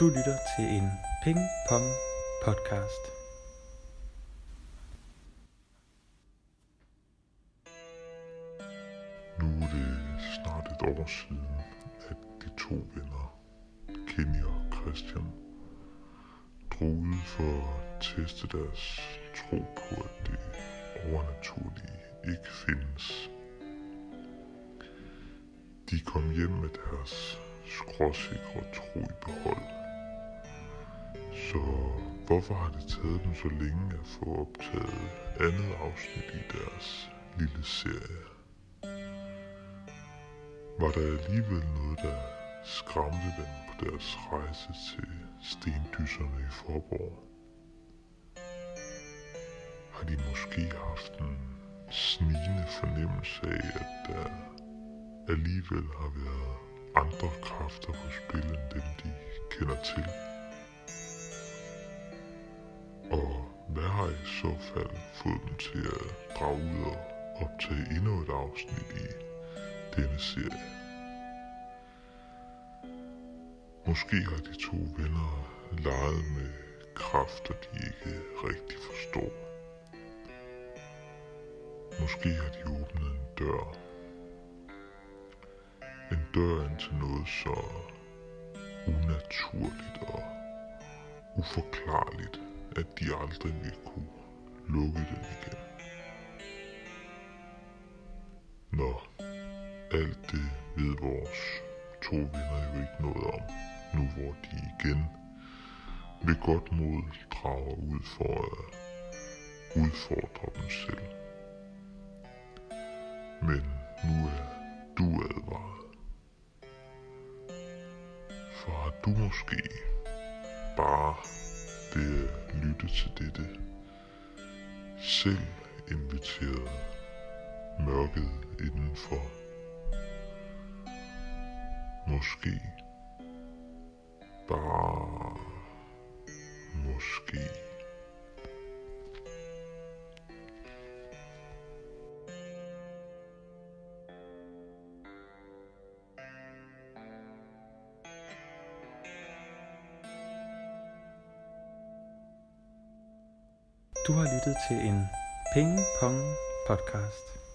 Du lytter til en Ping Pong podcast. Nu er det snart et år siden, at de to venner, Kenny og Christian, drog ud for at teste deres tro på, at det overnaturlige ikke findes. De kom hjem med deres skråsikre tro i behold. Så hvorfor har det taget dem så længe at få optaget andet afsnit i deres lille serie? Var der alligevel noget, der skræmte dem på deres rejse til stendysserne i Forborg? Har de måske haft en snigende fornemmelse af, at der alligevel har været andre kræfter på spil end dem, de kender til? Har i så fald fået dem til at drage ud og optage endnu et afsnit i denne serie? Måske har de to venner leget med kræfter, de ikke rigtig forstår. Måske har de åbnet en dør. En dør ind til noget så unaturligt og uforklarligt, at de aldrig ville kunne lukke den igen. Nå, alt det ved vores to venner jo ikke noget om, nu hvor de igen ved godt mod drager ud for at udfordre dem selv. Men nu er du advaret. For har du måske bare det lytte til dette selv inviteret mørket indenfor. Måske bare måske Du har lyttet til en Ping Pong podcast.